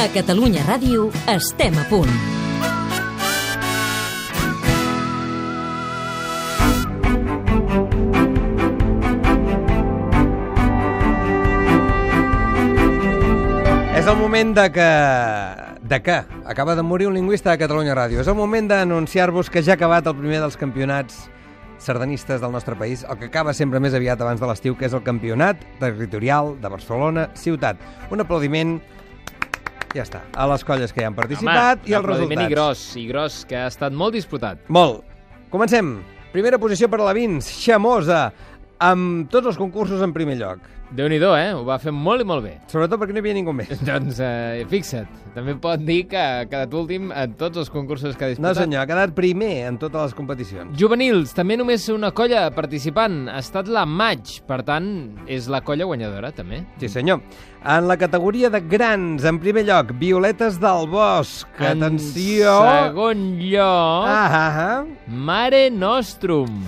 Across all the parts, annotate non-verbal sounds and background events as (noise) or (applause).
A Catalunya Ràdio estem a punt. És el moment de que... De què? Acaba de morir un lingüista de Catalunya Ràdio. És el moment d'anunciar-vos que ja ha acabat el primer dels campionats sardanistes del nostre país, el que acaba sempre més aviat abans de l'estiu, que és el Campionat Territorial de Barcelona Ciutat. Un aplaudiment, ja està, a les colles que hi han participat i els resultats. i gros, i gros, que ha estat molt disputat. Molt. Comencem. Primera posició per a la Vins, Xamosa, amb tots els concursos en primer lloc. Déu nhi eh? Ho va fer molt i molt bé. Sobretot perquè no hi havia ningú més. Doncs eh, fixa't, també pot dir que ha quedat últim en tots els concursos que ha No, disputat. senyor, ha quedat primer en totes les competicions. Juvenils, també només una colla participant. Ha estat la Maig, per tant, és la colla guanyadora, també. Sí, senyor. En la categoria de grans, en primer lloc, Violetes del Bosc. Atenció! En segon lloc, Ah, ah, ah. Mare Nostrum.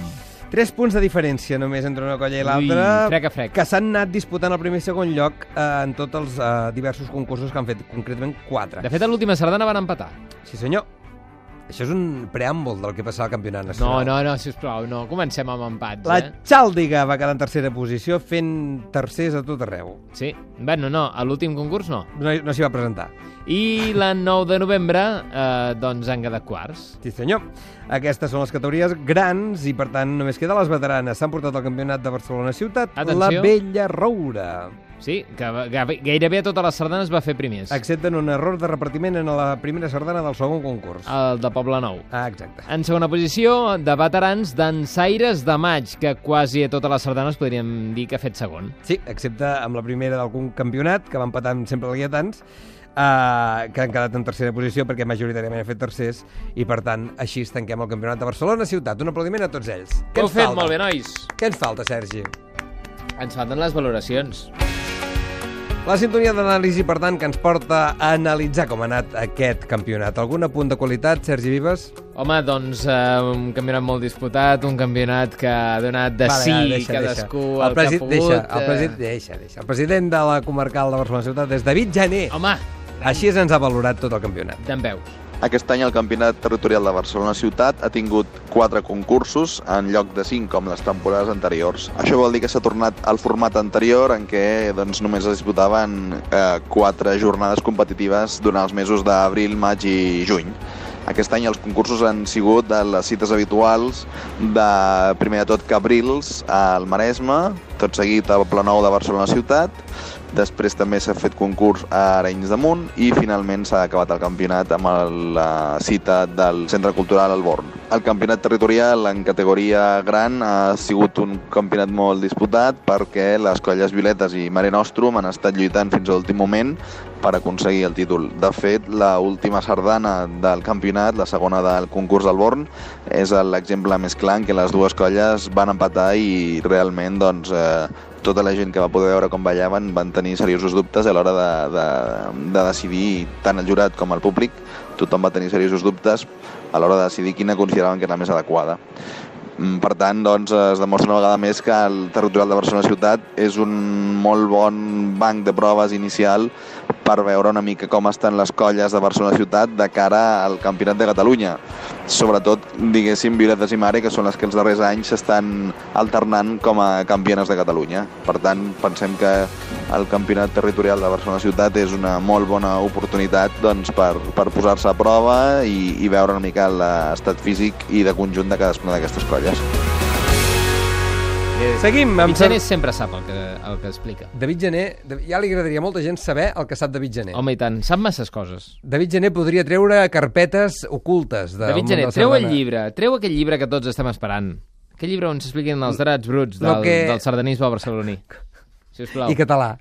Tres punts de diferència només entre una colla i l'altra. frec frec. Que s'han anat disputant el primer i segon lloc eh, en tots els eh, diversos concursos que han fet, concretament quatre. De fet, a l'última sardana van empatar. Sí, senyor. Això és un preàmbul del que passarà al campionat No, nacional. no, no, sisplau, no. Comencem amb empats, La eh? Xàldiga va quedar en tercera posició fent tercers a tot arreu. Sí. Bueno, no, a l'últim concurs no. No, no s'hi va presentar. I la 9 de novembre, eh, doncs, han quedat quarts. Sí, senyor. Aquestes són les categories grans i, per tant, només queda les veteranes. S'han portat al campionat de Barcelona Ciutat Atenció. la Vella Roura. Sí, que, que gairebé a totes les sardanes va fer primers. Accepten un error de repartiment en la primera sardana del segon concurs. El de Poble Nou. Ah, exacte. En segona posició, de veterans d'ensaires de maig, que quasi a totes les sardanes podríem dir que ha fet segon. Sí, excepte amb la primera del campionat, que van empatant sempre els guiatans, Uh, que han quedat en tercera posició perquè majoritàriament han fet tercers i per tant així es tanquem el campionat de Barcelona ciutat. Un aplaudiment a tots ells. Què Ho ens fet falta? molt bé, nois. Què ens falta, Sergi? Ens falten les valoracions. La sintonia d'anàlisi, per tant, que ens porta a analitzar com ha anat aquest campionat. Algun apunt de qualitat, Sergi Vives? Home, doncs, eh, un campionat molt disputat, un campionat que ha donat de Vale, sí va, deixa, cadascú deixa. el, presi- que ha pogut. Deixa, el eh. president, deixa, deixa. El president de la comarcal de Barcelona Ciutat és David Jané. Home, Així ens ha valorat tot el campionat. d'en veus. Aquest any el Campionat Territorial de Barcelona Ciutat ha tingut quatre concursos en lloc de cinc com les temporades anteriors. Això vol dir que s'ha tornat al format anterior en què doncs, només es disputaven eh, quatre jornades competitives durant els mesos d'abril, maig i juny. Aquest any els concursos han sigut de les cites habituals de, primer de tot, Cabrils al Maresme, tot seguit al Pla Nou de Barcelona Ciutat, Després també s'ha fet concurs a Arenys de Munt i finalment s'ha acabat el campionat amb la cita del Centre Cultural Alborn. El campionat territorial en categoria gran ha sigut un campionat molt disputat perquè les colles Violetes i Mare Nostrum han estat lluitant fins a l'últim moment per aconseguir el títol. De fet, la última sardana del campionat, la segona del concurs d'Alborn, és l'exemple més clar en què les dues colles van empatar i realment doncs, eh, tota la gent que va poder veure com ballaven van tenir seriosos dubtes a l'hora de, de, de decidir, tant el jurat com el públic, tothom va tenir seriosos dubtes a l'hora de decidir quina consideraven que era la més adequada. Mm, Per tant, doncs, es demostra una vegada més que el territorial de Barcelona Ciutat és un molt bon banc de proves inicial per veure una mica com estan les colles de Barcelona Ciutat de cara al Campionat de Catalunya. Sobretot, diguéssim, Violetes i Mare, que són les que els darrers anys s'estan alternant com a campiones de Catalunya. Per tant, pensem que el Campionat Territorial de Barcelona Ciutat és una molt bona oportunitat doncs, per, per posar-se a prova i, i veure una mica l'estat físic i de conjunt de cadascuna d'aquestes colles. Seguim amb... David Jané sempre sap el que, el que explica. David Jané, ja li agradaria a molta gent saber el que sap David Jané. Home, i tant, sap masses coses. David Jané podria treure carpetes ocultes del David Jané, de treu el llibre, treu aquell llibre que tots estem esperant. Aquell llibre on s'expliquen els drets bruts del, Lo que- del sardanisme barceloní. (laughs) Sisplau. I català.